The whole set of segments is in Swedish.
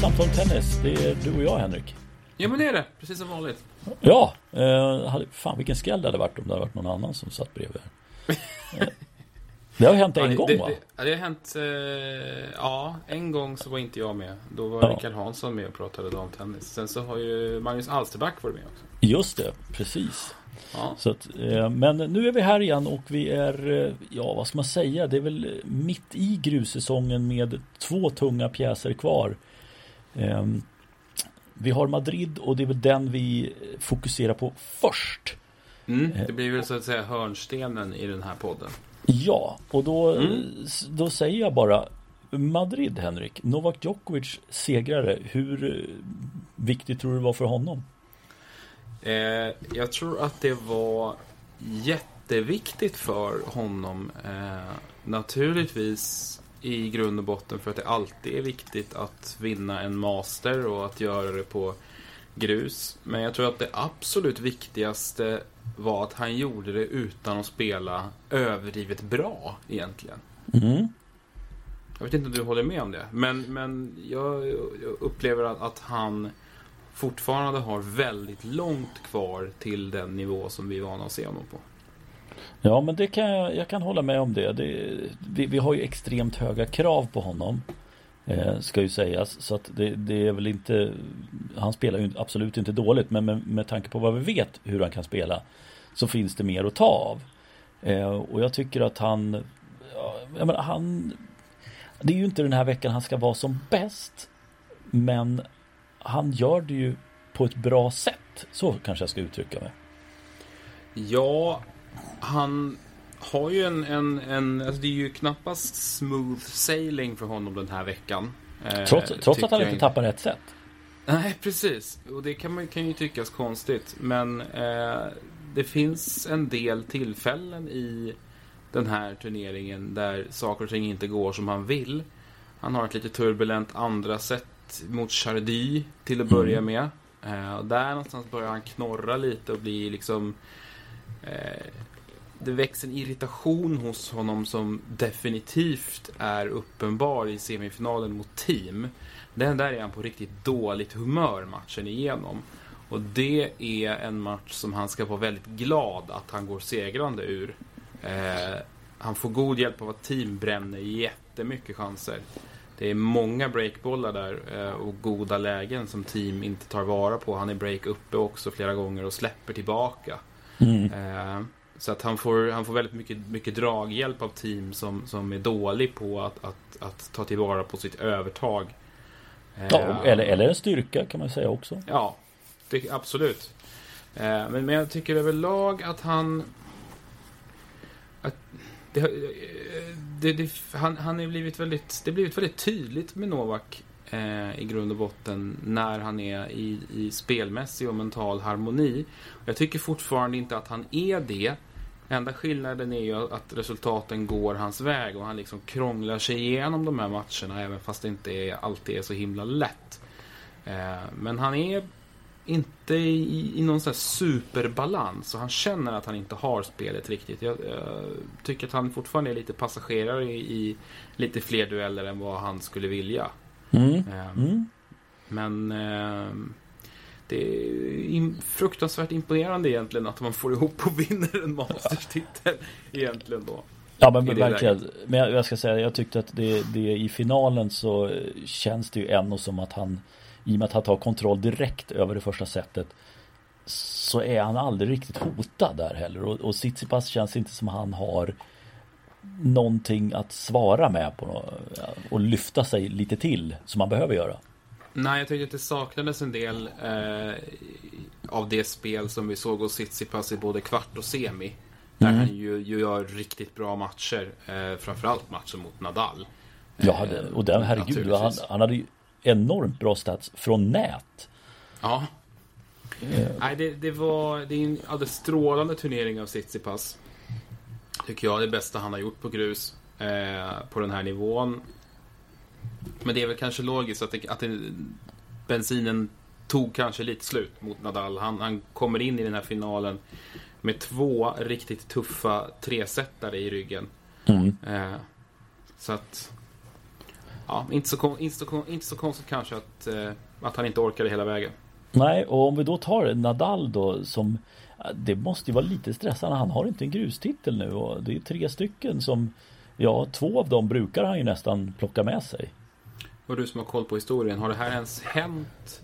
Samtal om tennis. Det är du och jag Henrik. Ja men det är det, precis som vanligt. Ja, eh, fan vilken skräll det hade varit om det hade varit någon annan som satt bredvid. Eh, det har hänt en ja, gång det, va? Det, det har hänt, eh, ja en gång så var inte jag med. Då var Ja. Rickard Hansson med och pratade damtennis. Sen så har ju Magnus Alsterback varit med också. Just det, precis. Ja. Så att, eh, men nu är vi här igen och vi är, eh, ja vad ska man säga, det är väl mitt i grussäsongen med två tunga pjäser kvar. Eh, vi har Madrid och det är väl den vi fokuserar på först. Mm, det blir väl så att säga hörnstenen i den här podden. Ja, och då, Mm. då säger jag bara Madrid, Henrik. Novak Djokovic segrare. Hur eh, viktigt tror du det var för honom? Eh, jag tror att det var jätteviktigt för honom. Eh, naturligtvis i grund och botten för att det alltid är viktigt att vinna en master och att göra det på grus. Men jag tror att det absolut viktigaste var att han gjorde det utan att spela överdrivet bra egentligen. Mm. Jag vet inte om du håller med om det. Men, men jag, jag upplever att, att han fortfarande har väldigt långt kvar till den nivå som vi är vana att se honom på. Ja, men det kan jag, jag kan hålla med om det. det vi, vi har ju extremt höga krav på honom. Eh, ska ju sägas. Så att det, det är väl inte Han spelar ju absolut inte dåligt. Men med, med tanke på vad vi vet hur han kan spela. Så finns det mer att ta av. Eh, och jag tycker att han ja, jag menar, han Det är ju inte den här veckan han ska vara som bäst. Men han gör det ju på ett bra sätt. Så kanske jag ska uttrycka mig. Ja, han har ju en... en, en alltså det är ju knappast smooth sailing för honom den här veckan. Eh, Trots, att han inte tappar rätt sätt. Nej, precis. Och det kan, man, kan ju tyckas konstigt. Men eh, det finns en del tillfällen i den här turneringen där saker och ting inte går som han vill. Han har ett lite turbulent andra set mot Chardy till att börja med. Eh, och där någonstans börjar han knorra lite och bli liksom... Eh, det växer en irritation hos honom som definitivt är uppenbar i semifinalen mot team. Den där är han på riktigt dåligt humör matchen igenom. Och det är en match som han ska vara väldigt glad att han går segrande ur. Eh, han får god hjälp av att team bränner jättemycket chanser. Det är många breakbollar där eh, och goda lägen som team inte tar vara på. Han är break uppe också flera gånger och släpper tillbaka. Mm. Eh, så att han får, han får väldigt mycket, mycket draghjälp av team som, som är dålig på att, att, att ta tillvara på sitt övertag. Eh, Ja, eller, eller en styrka kan man säga också. Ja, det, absolut. Eh, men, men jag tycker överlag att han... Att det, eh, det, det, han, han är blivit väldigt, det har blivit väldigt tydligt med Novak eh, i grund och botten när han är i, i spelmässig och mental harmoni. Jag tycker fortfarande inte att han är det. Enda skillnaden är ju att resultaten går hans väg och han liksom krånglar sig igenom de här matcherna även fast det inte är, alltid är så himla lätt. Eh, men han är inte i, i någon sån här superbalans och han känner att han inte har spelet riktigt. Jag, jag tycker att han fortfarande är lite passagerare i, i lite fler dueller än vad han skulle vilja. Mm. Eh, Mm. Men eh, det är fruktansvärt imponerande egentligen att man får ihop och vinner en Masters-titel egentligen då. Ja men verkligen. Men jag, jag ska säga, jag tyckte att det, det i finalen så känns det ju ändå som att han i och med att han tar kontroll direkt över det första setet så är han aldrig riktigt hotad där heller och, och Tsitsipas känns inte som han har någonting att svara med på och lyfta sig lite till som han behöver göra. Nej, jag tyckte att det saknades en del eh, av det spel som vi såg hos Tsitsipas i både kvart och semi. Där Mm. han ju, ju gör riktigt bra matcher. Eh, framförallt matchen mot Nadal. Ja, Eh, hade- och den, herregud, han, han hade ju enormt bra stats från nät. Ja. Nej, det, det var det är en alldeles strålande turnering av Tsitsipas. Tycker jag. Det bästa han har gjort på grus. Eh, på den här nivån. Men det är väl kanske logiskt att, det, att det, bensinen tog kanske lite slut mot Nadal. Han, han kommer in i den här finalen med två riktigt tuffa tresetare i ryggen. Mm. Eh, så att... ja, inte, så, inte, så, inte så konstigt kanske att, eh, att han inte orkade hela vägen. Nej, och om vi då tar Nadal då som Det måste ju vara lite stressande. Han har inte en grustitel nu och det är tre stycken som Ja, två av dem brukar han ju nästan plocka med sig. Och du som har koll på historien, har det här ens hänt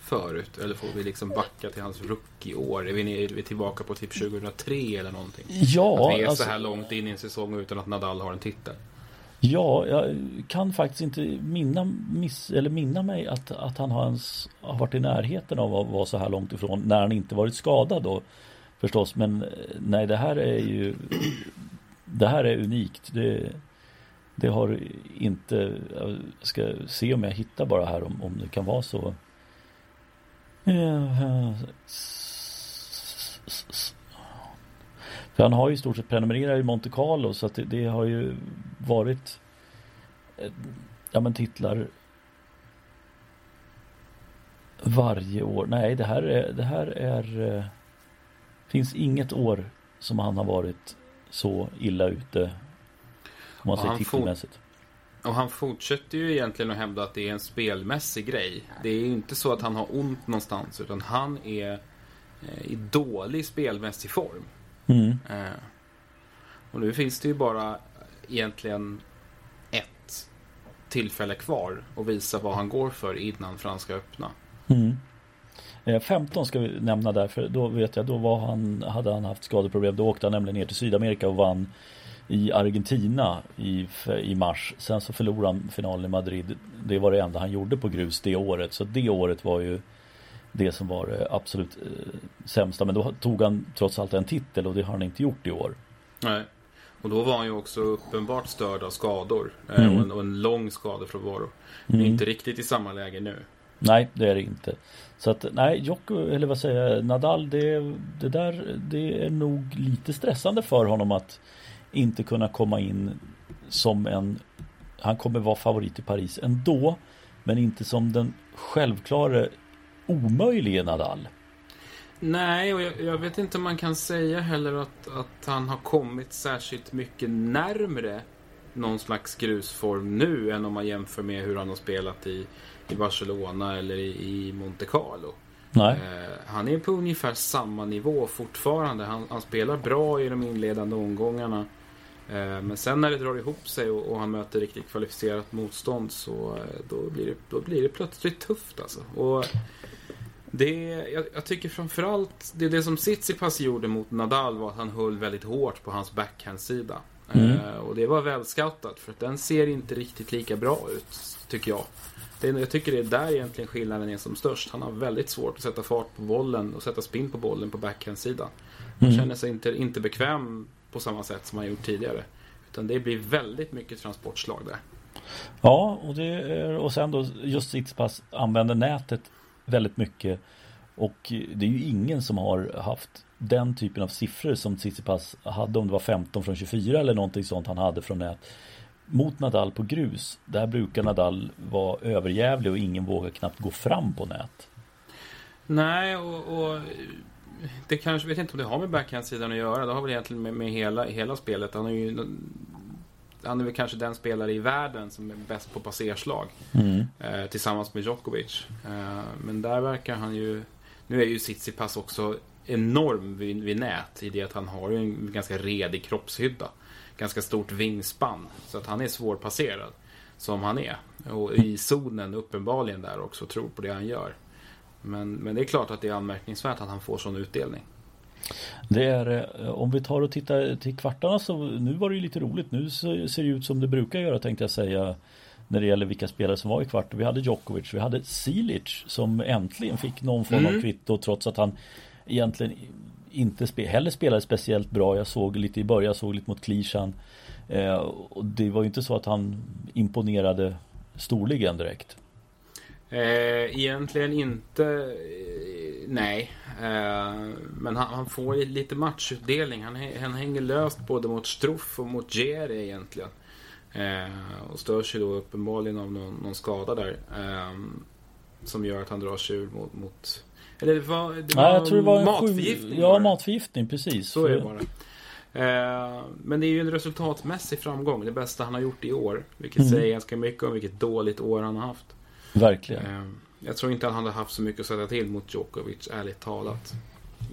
förut? Eller får vi liksom backa till hans rookie-år? Är vi, är vi tillbaka på typ 2003 eller någonting? Ja, att vi är alltså, så här långt in i en säsong utan att Nadal har en titel. Ja, jag kan faktiskt inte minna, miss, eller minna mig att, att han har, ens, har varit i närheten av att vara så här långt ifrån när han inte varit skadad då förstås. Men eh, nej, det här är ju det här är unikt. Det, det har inte, jag ska se om jag hittar bara här om, om det kan vara så. Eh, för han har ju i stort sett prenumererat i Monte Carlo så att det, det har ju varit Ja men titlar Varje år. Nej det här är, det här är Finns inget år som han har varit så illa ute. Om man säger titelmässigt. Och han fortsätter ju egentligen att hävda att det är en spelmässig grej. Det är ju inte så att han har ont någonstans utan han är eh, i dålig spelmässig form. Mm. Eh, och nu finns det ju bara egentligen ett tillfälle kvar att visa vad han går för innan Franska öppna. Mm. 15 eh, ska vi nämna där för då vet jag då var han, hade han haft skadeproblem. Då åkte han nämligen ner till Sydamerika och vann i Argentina i, i mars. Sen så förlorade han finalen i Madrid. Det var det enda han gjorde på grus det året. Så det året var ju det som var det absolut eh, sämsta. Men då tog han trots allt en titel och det har han inte gjort i år. Nej. Och då var han ju också uppenbart störd av skador. Eh, mm. Och, en, och en lång skadefrånvaro. Mm. Inte riktigt i samma läge nu. Nej, det är det inte. Så att nej, Jocko, eller vad säger jag, Nadal, det, det där det är nog lite stressande för honom att inte kunna komma in som en Han kommer vara favorit i Paris ändå Men inte som den självklara omöjlige Nadal Nej, och jag, jag, vet inte om man kan säga heller att, att han har kommit särskilt mycket närmre någon slags grusform nu än om man jämför med hur han har spelat i, i Barcelona eller i, i Monte Carlo. Nej. Eh, han är på ungefär samma nivå fortfarande. Han, han spelar bra i de inledande omgångarna. Eh, men sen när det drar ihop sig och, och han möter riktigt kvalificerat motstånd så eh, då blir, det, då blir det plötsligt tufft alltså. Och det, jag, jag tycker framförallt det, det som Tsitsipas gjorde mot Nadal var att han höll väldigt hårt på hans backhandsida. Mm. Eh, och det var väl scoutat för att den ser inte riktigt lika bra ut, tycker jag. Det, jag tycker det är där egentligen skillnaden är som störst. Han har väldigt svårt att sätta fart på bollen och sätta spinn på bollen på backhandsidan. Han mm. känner sig inte, inte bekväm på samma sätt som han gjort tidigare. Utan det blir väldigt mycket transportslag där. Ja, och, det är, och sen då just Tsitsipas använder nätet väldigt mycket. Och det är ju ingen som har haft den typen av siffror som Tsitsipas hade om det var 15 från 24 eller någonting sånt han hade från nät. Mot Nadal på grus, där brukar Nadal vara överjävlig och ingen vågar knappt gå fram på nät. Nej, och, och det kanske, vet inte om det har med backhandsidan att göra. Det har väl egentligen med, med hela, hela spelet. Han är ju han är väl kanske den spelare i världen som är bäst på passerslag. Mm. Eh, tillsammans med Djokovic. Eh, men där verkar han ju... Nu är ju Tsitsipas också enorm vid, vid nät i det att han har en ganska redig kroppshydda. Ganska stort vingspann. Så att han är svårpasserad. Som han är. Och i zonen uppenbarligen där också tror på det han gör. Men, men det är klart att det är anmärkningsvärt att han får sån utdelning. Det är, eh, om vi tar och tittar till kvartarna så nu var det ju lite roligt. Nu ser det ut som det brukar göra tänkte jag säga. När det gäller vilka spelare som var i kvart. Vi hade Djokovic, vi hade Silic som äntligen fick någon form av mm. kvitto trots att han egentligen inte spe, heller spelade speciellt bra. Jag såg lite i början, jag såg lite mot Klishan. Eh, och det var ju inte så att han imponerade storligen direkt. Eh, egentligen inte. Eh, nej. Eh, men han, han, får lite matchutdelning. Han, han hänger löst både mot Struff och mot Gere egentligen. Eh, och stör sig då uppenbarligen av någon, någon skada där. Som gör att han drar sig ur mot, mot eller det var, det var, ja, jag tror det var matförgiftning. Sju, ja, matförgiftning precis. Så är det bara. Eh, men det är ju en resultatmässig framgång. Det bästa han har gjort i år. Vilket Mm. säger ganska mycket om vilket dåligt år han har haft. Verkligen. Eh, jag tror inte han hade haft så mycket att sätta till mot Djokovic, ärligt talat.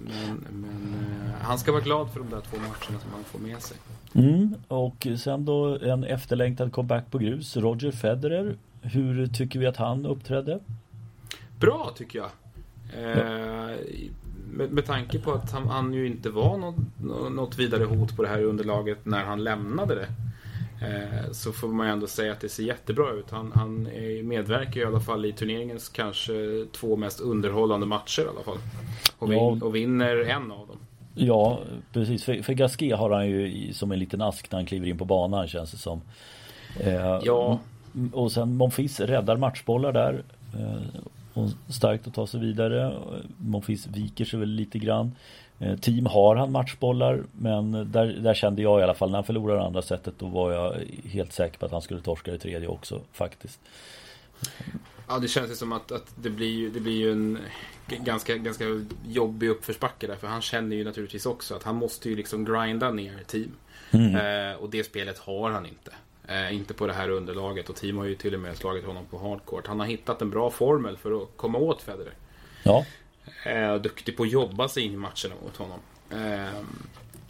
Men, men eh, han ska vara glad för de där två matcherna som han får med sig. Mm, och sen då en efterlängtad comeback på grus. Roger Federer. Hur tycker vi att han uppträdde? Bra tycker jag. Eh, med, med tanke på att han, han ju inte var något, något vidare hot på det här underlaget när han lämnade det. Eh, så får man ju ändå säga att det ser jättebra ut. Han, han är- medverkar i alla fall i turneringens kanske två mest underhållande matcher i alla fall. Och, vin, Ja. och vinner en av dem. Ja, precis. För, för Gasquet har han ju som en liten ask när han kliver in på banan känns det som. Eh, Ja. Och sen Monfils räddar matchbollar där. Eh, och starkt att ta sig vidare. Monfils viker sig väl lite grann. Eh, team har han matchbollar men där, där kände jag i alla fall när han förlorade andra sättet då var jag helt säker på att han skulle torska det tredje också faktiskt. Ja, det känns ju som att, att det, blir, ju- det blir ju en ganska, ganska jobbig uppförsbacke där. För han känner ju naturligtvis också att han måste ju liksom grinda ner team. Eh, och det spelet har han inte. Eh, inte på det här underlaget. Och team har ju till och med slagit honom på hardcourt. Han har hittat en bra formel för att komma åt Federer. Ja, Eh, duktig på att jobba sig in i matcherna mot honom. Eh,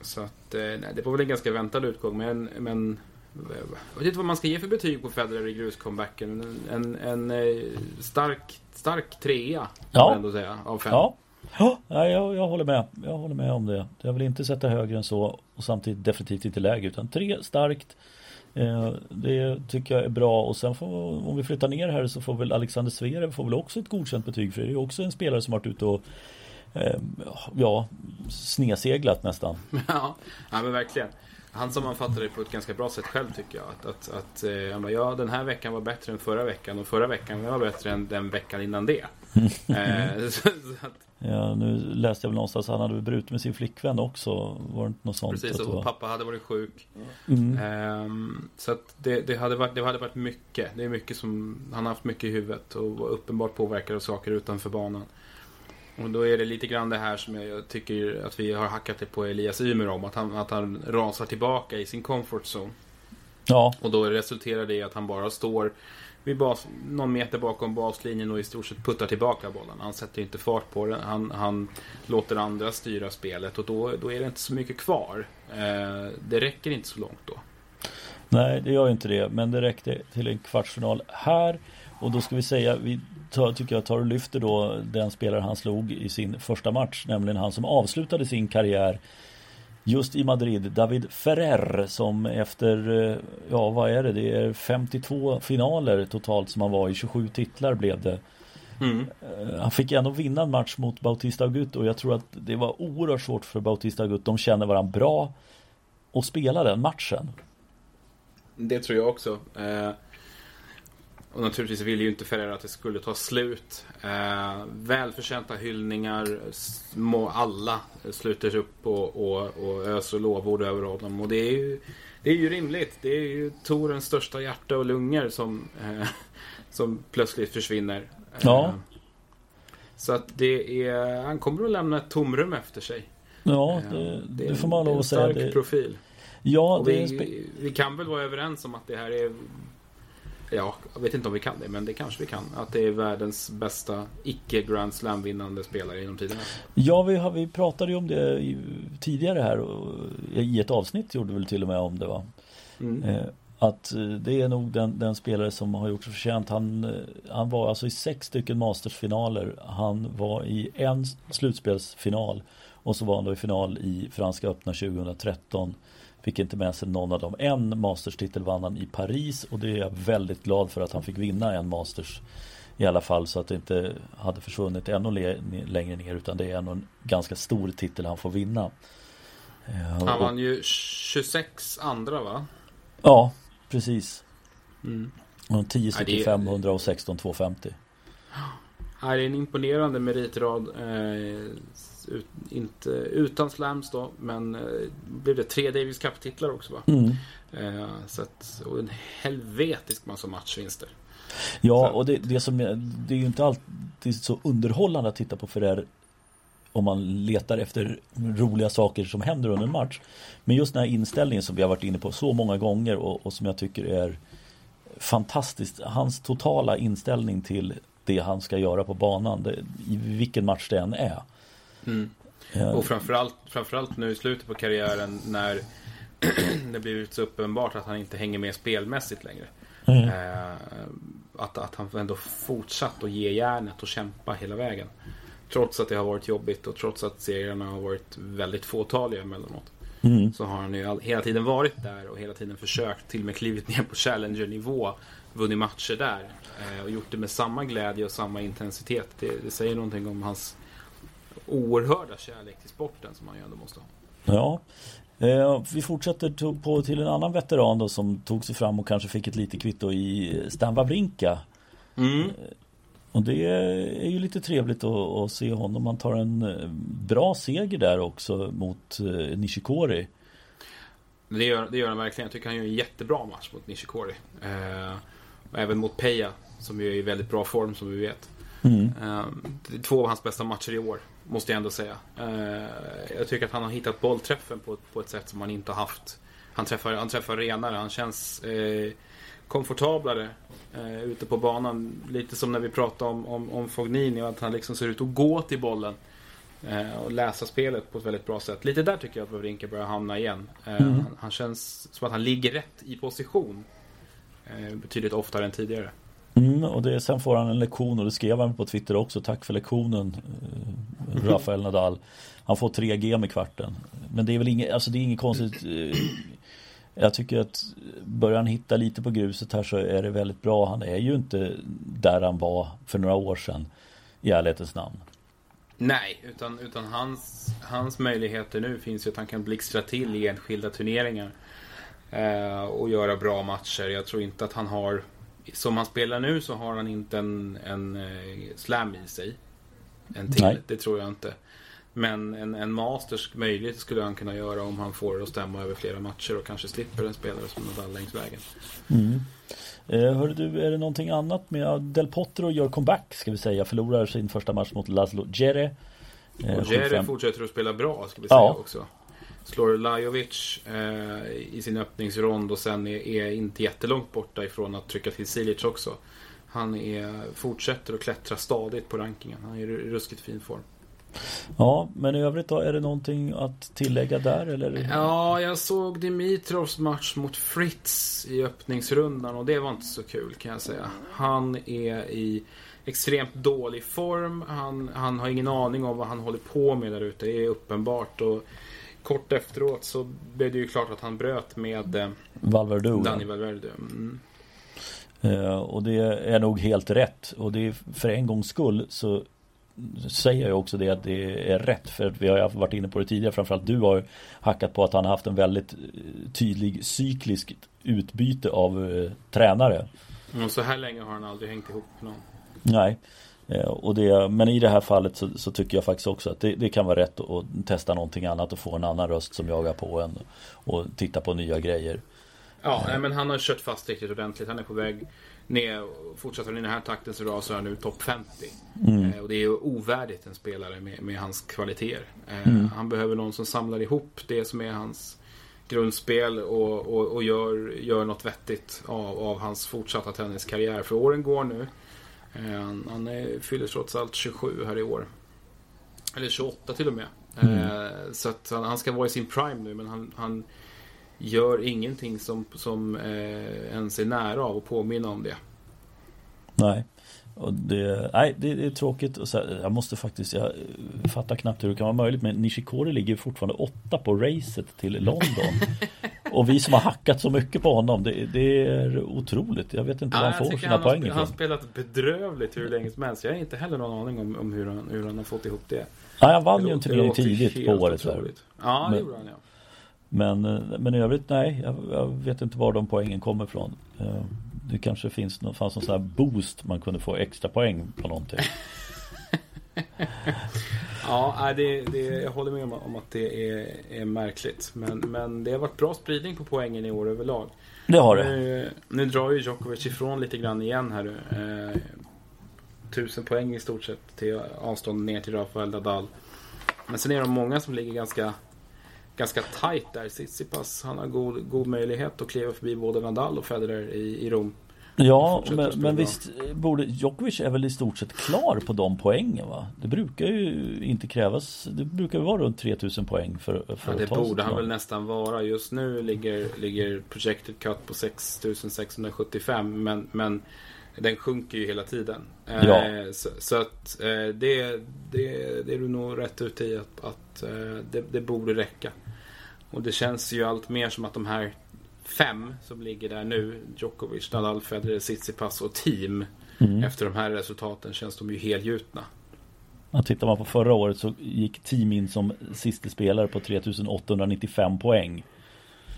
så att, eh, nej, det var väl en ganska väntad utgång. Men, men eh, jag vet inte vad man ska ge för betyg på Federer i gruscomebacken. En, en, eh, stark, stark trea, Ja. ändå säga, av fem. ja. Ja, jag, jag håller med. Jag håller med om det. Jag vill inte sätta högre än så och samtidigt definitivt inte lägre utan tre starkt. Eh, det tycker jag är bra och sen får, om vi flyttar ner här så får väl Alexander Zverev får väl också ett godkänt betyg för det är också en spelare som har varit ute och eh, ja, sneseglat nästan. ja, men verkligen. Han sammanfattade det på ett ganska bra sätt själv tycker jag. Att, att, att eh, bara, ja, den här veckan var bättre än förra veckan och förra veckan var bättre än den veckan innan det. eh, så, så att, Ja, nu läste jag väl någonstans att han hade brutit med sin flickvän också. Var det inte något sånt? precis, och pappa hade varit sjuk. Mm. Ehm, så att det, det, hade varit, det hade varit mycket. Det är mycket som han har haft mycket i huvudet och var uppenbart påverkad av saker utanför banan. Och då är det lite grann det här som jag tycker att vi har hackat det på Elias Ymer om. Att han, att han rasar tillbaka i sin comfort zone. Ja, Och då resulterar det i att han bara står vid bas, någon meter bakom baslinjen och i stort sett puttar tillbaka bollen. Han sätter inte fart på den. Han, han låter andra styra spelet och då, då är det inte så mycket kvar. Eh, det räcker inte så långt då. nej det gör ju inte det. Men det räckte till en kvartsfinal här. Och då ska vi säga, vi tar, tycker jag tar och lyfter då den spelare han slog i sin första match. Nämligen han som avslutade sin karriär just i Madrid. David Ferrer som efter, eh, ja vad är det, det är 52 finaler totalt som han var i. 27 titlar blev det. Mm. Eh, Han fick ändå vinna en match mot Bautista Agut och jag tror att det var oerhört svårt för Bautista Agut. De känner varandra bra och spela den matchen. Det tror jag också. Eh, och naturligtvis ville ju inte Ferrer att det skulle ta slut. Eh, välförtjänta hyllningar. Små, alla sluter upp och, och, och öser lovord över honom. Och det är ju, det är ju rimligt. Det är ju Torens största hjärta och lungor som, eh, som plötsligt försvinner. Eh, Ja. Så att det är, han kommer att lämna ett tomrum efter sig. Ja, Eh, det, det, är- får man det är lov en att säga. stark Det, profil. ja, Och det är spe- vi, vi kan väl vara överens om att det här är Ja, jag vet inte om vi kan det, men det kanske vi kan. Att det är världens bästa icke Grand Slam-vinnande spelare genom tiderna. ja vi, har, vi pratade ju om det tidigare här och i ett avsnitt gjorde vi väl till och med om det va. Mm. Eh, att eh, det är nog den, den spelare som har gjort sig förtjänt. Han, eh, han var alltså i sex stycken mastersfinaler. Han var i en slutspelsfinal och så var han då i final i Franska öppna 2013. Fick inte med sig någon av dem. En masterstitel vann han i Paris och det är jag väldigt glad för att han fick vinna en masters i alla fall så att det inte hade försvunnit ännu längre ner utan det är ändå en ganska stor titel han får vinna. Eh, Han vann ju 26 andra, va? Ja, precis. Mm. Och 10 Ja, stycken det är- 500 och 16 250. Här är en imponerande meritrad. Eh, ut, inte, utan slams då, men eh, blev det tre Davis Cup-titlar också, va? Mm. Eh, så att, och en helvetisk massa matchvinster. Ja, Så- och det, det som är, det är ju inte alltid så underhållande att titta på Ferrer om man letar efter roliga saker som händer under en match. Men just den här inställningen som vi har varit inne på så många gånger och, och som jag tycker är fantastiskt. Hans totala inställning till det han ska göra på banan, det, i vilken match det än är. Mm. Och framförallt, framförallt nu i slutet på karriären när det blivit så uppenbart att han inte hänger med spelmässigt längre. Mm. Eh, att, att han ändå fortsatt att ge järnet och kämpa hela vägen. Trots att det har varit jobbigt och trots att serierna har varit väldigt fåtaliga emellanåt. Mm. Så har han ju hela tiden varit där och hela tiden försökt till och med klivit ner på Challenger-nivå. Vunnit matcher där. Eh, och gjort det med samma glädje och samma intensitet. Det, det säger någonting om hans oerhörda kärlek till sporten som han ju ändå måste ha. Ja. Eh, vi fortsätter på till en annan veteran då som tog sig fram och kanske fick ett litet kvitto i Stan Wawrinka. Mm. Eh, och det är ju lite trevligt att, se honom. Man tar en eh, bra seger där också mot Nishikori. Det gör, det gör han verkligen. Jag tycker han gör en jättebra match mot Nishikori. Och även mot Peja som ju är i väldigt bra form som vi vet. Mm. Två av hans bästa matcher i år. Måste jag ändå säga. Eh, jag tycker att han har hittat bollträffen på, på ett sätt som han inte har haft. Han träffar, han träffar renare. Han känns eh, komfortablare eh, ute på banan. Lite som när vi pratade om, om, om Fognini. Att han liksom ser ut att gå till bollen. Eh, och läsa spelet på ett väldigt bra sätt. Lite där tycker jag att Wawrinka börjar hamna igen. Eh, mm. han, han, känns som att han ligger rätt i position. Eh, betydligt oftare än tidigare. Mm, och det, sen får han en lektion och det skrev han på Twitter också. Tack för lektionen eh, Rafael Nadal. Han får 3G med kvarten. Men det är väl inget, alltså det är inget konstigt. Eh, jag tycker att börjar han hitta lite på gruset här så är det väldigt bra. Han är ju inte där han var för några år sedan. I ärlighetens namn. Nej, utan, utan hans, hans möjligheter nu finns ju att han kan blixtra till i enskilda turneringar. Eh, och göra bra matcher. Jag tror inte att han har som han spelar nu så har han inte en, en uh, slam i sig. En till, Nej. det tror jag inte. Men en, en masters möjlighet skulle han kunna göra om han får det att stämma över flera matcher och kanske slipper en spelare som Nadal längs vägen. Mm. Eh, hör du, är det någonting annat med Del Potro gör comeback ska vi säga. Förlorar sin första match mot Laszlo Djere. Eh, och Djere fortsätter att spela bra ska vi säga ja. också slår Lajovic eh, i sin öppningsrond och sen är, är, inte jättelångt borta ifrån att trycka till Silic också. Han är, fortsätter att klättra stadigt på rankingen. Han är i ruskigt fin form. Ja, men i övrigt då, är det någonting att tillägga där eller? Ja, jag såg Dimitrovs match mot Fritz i öppningsrundan och det var inte så kul kan jag säga. Han är i extremt dålig form. Han, han har ingen aning om vad han håller på med där ute. Det är uppenbart. Och kort efteråt så blev det ju klart att han bröt med eh, Valverde. Danny Valverde. Mm. Uh, och det är nog helt rätt. Och det är för en gångs skull så säger jag också det att det är rätt. För att vi har varit inne på det tidigare. Framförallt du har hackat på att han har haft en väldigt eh, tydlig cyklisk utbyte av uh, tränare. Och så här länge har han aldrig hängt ihop någon. Nej. Eh, och det, men i det här fallet så, så tycker jag faktiskt också att det, det, kan vara rätt att testa någonting annat och få en annan röst som jagar på en och titta på nya grejer. Ja, nej, men han har kört fast riktigt ordentligt. Han är på väg ner. Fortsätter han i den här takten så rasar han nu topp 50. Mm. Eh, och det är ju ovärdigt en spelare med, med hans kvaliteter. Eh, mm. Han behöver någon som samlar ihop det som är hans grundspel och, och, och gör, gör något vettigt av, av hans fortsatta tenniskarriär. För åren går nu. Eh, han, är, fyller trots allt 27 här i år. Eller 28 till och med. Mm. Eh, så att han, han, ska vara i sin prime nu men han, han gör ingenting som, som eh, ens är nära av att påminna om det. Nej. Och det, nej, det, det är tråkigt. Och så, jag måste faktiskt, jag fattar knappt hur det kan vara möjligt. Men Nishikori ligger fortfarande åtta på racet till London. och vi som har hackat så mycket på honom, det, det är otroligt. Jag vet inte ja, var han får sina han poäng ifrån. Han har spelat bedrövligt hur länge som helst. Jag har inte heller någon aning om, om hur, han, hur han har fått ihop det. Nej, han vann ju en turnering tidigt på året. Ja, det men, gjorde han ja. Men, men i övrigt nej, jag, jag, vet inte var de poängen kommer ifrån. Eh, det kanske finns någon, fanns någon sån här boost man kunde få extra poäng på någonting. ja, det, det, jag håller med om, att det är, är, märkligt. Men, men det har varit bra spridning på poängen i år överlag. Det har det. Nu, nu drar ju Djokovic ifrån lite grann igen här. Eh, tusen poäng i stort sett till avstånd ner till Rafael Nadal. men sen är det många som ligger ganska ganska tight där. Tsitsipas, han har god, god möjlighet att kliva förbi både Nadal och Federer i, i Rom. Ja, men, men visst borde Djokovic är väl i stort sett klar på de poängen va? Det brukar ju inte krävas Det brukar vara runt 3000 poäng för, för ja, Det borde han väl nästan vara Just nu ligger, ligger projected cut på 6675 men, men den sjunker ju hela tiden. Ja. Eh, så, så, att eh, det, det, det är du nog rätt ute i att, att eh, det, det borde räcka. Och det känns ju allt mer som att de här fem som ligger där nu, Djokovic, Nadal, Federer, Tsitsipas och team. Mm. Efter de här resultaten känns de ju helgjutna. Ja, tittar man på förra året så gick team in som sista spelare på 3895 poäng.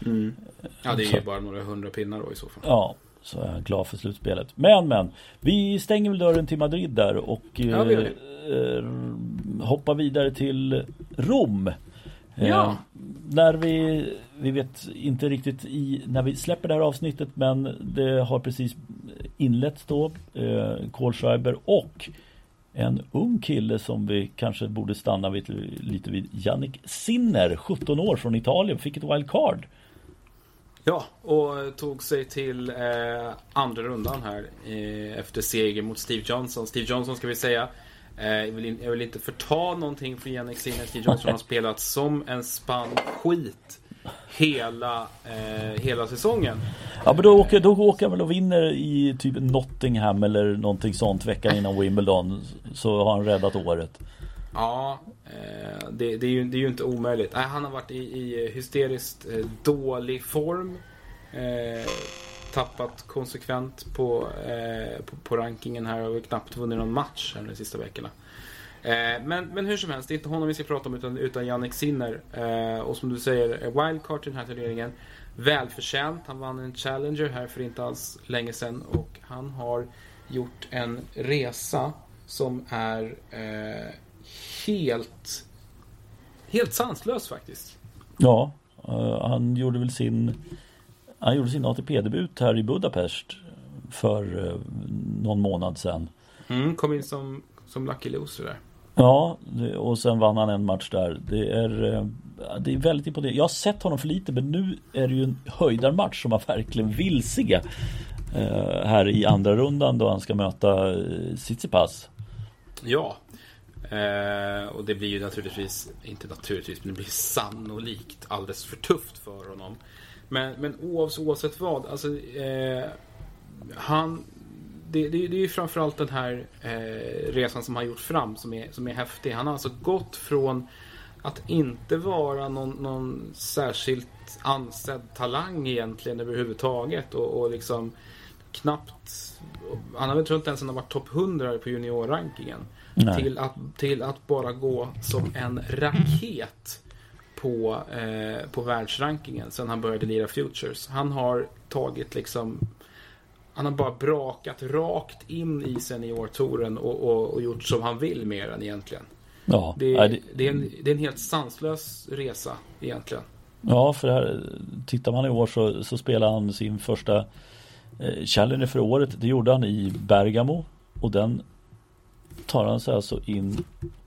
Mm. Ja, det är ju bara några hundra pinnar då i så fall. Ja, så är jag glad för slutspelet. Men men, vi stänger väl dörren till Madrid där och ja, eh, hoppar vidare till Rom. Ja. Eh, när vi, vi vet inte riktigt i, när vi släpper det här avsnittet men det har precis inletts då eh, Kohlschreiber och en ung kille som vi kanske borde stanna vid, lite vid Jannik Sinner, 17 år från Italien, fick ett wildcard. Ja, och tog sig till eh, andra rundan här eh, efter seger mot Steve Johnson. Steve Johnson ska vi säga Eh, jag vill, jag vill inte förta någonting från Jannik Sinner. Steve Johnson har spelat som en spann skit hela, eh, hela säsongen. Ja men då åker, då åker han väl och vinner i typ Nottingham eller någonting sånt veckan innan Wimbledon. Så har han räddat året. Ja, eh, det, det, är ju, det är ju inte omöjligt. Nej, han har varit i, i hysteriskt eh, dålig form. Eh, tappat konsekvent på, eh, på, på, rankingen här och knappt vunnit någon match här de sista veckorna. Eh, men, men hur som helst, det är inte honom vi ska prata om utan, utan Jannik Sinner. Eh, och som du säger, wildcard i den här turneringen. Välförtjänt. Han vann en Challenger här för inte alls länge sedan och han har gjort en resa som är eh, helt helt sanslös faktiskt. Ja, uh, han gjorde väl sin han gjorde sin ATP-debut här i Budapest för eh, någon månad sedan. Mm, kom in som, som lucky loser där. Ja, och sen vann han en match där. Det är, eh, det är väldigt imponerande. Jag har sett honom för lite men nu är det ju en höjdarmatch som man verkligen vill se. Eh, här i andra rundan då han ska möta eh, Tsitsipas. Ja, Eh, och det blir ju naturligtvis, inte naturligtvis, men det blir sannolikt alldeles för tufft för honom. Men, men oavsett vad, alltså eh, han det, det, det är ju framförallt den här eh, resan som han gjort fram som är, som är häftig. Han har alltså gått från att inte vara någon, någon särskilt ansedd talang egentligen överhuvudtaget och, och liksom knappt han har väl inte ens han har varit topp 100 på juniorrankingen. Till att, till att bara gå som en raket på, eh, på världsrankingen sen han började lira Futures. Han har tagit liksom han har bara brakat rakt in i seniortouren och, och, och gjort som han vill med den egentligen. Ja, det, är, det, det, är en, det är en helt sanslös resa egentligen. Ja, för här, tittar man i år så, så spelar han sin första eh, Challenger för året. Det gjorde han i Bergamo och den tar han sig alltså in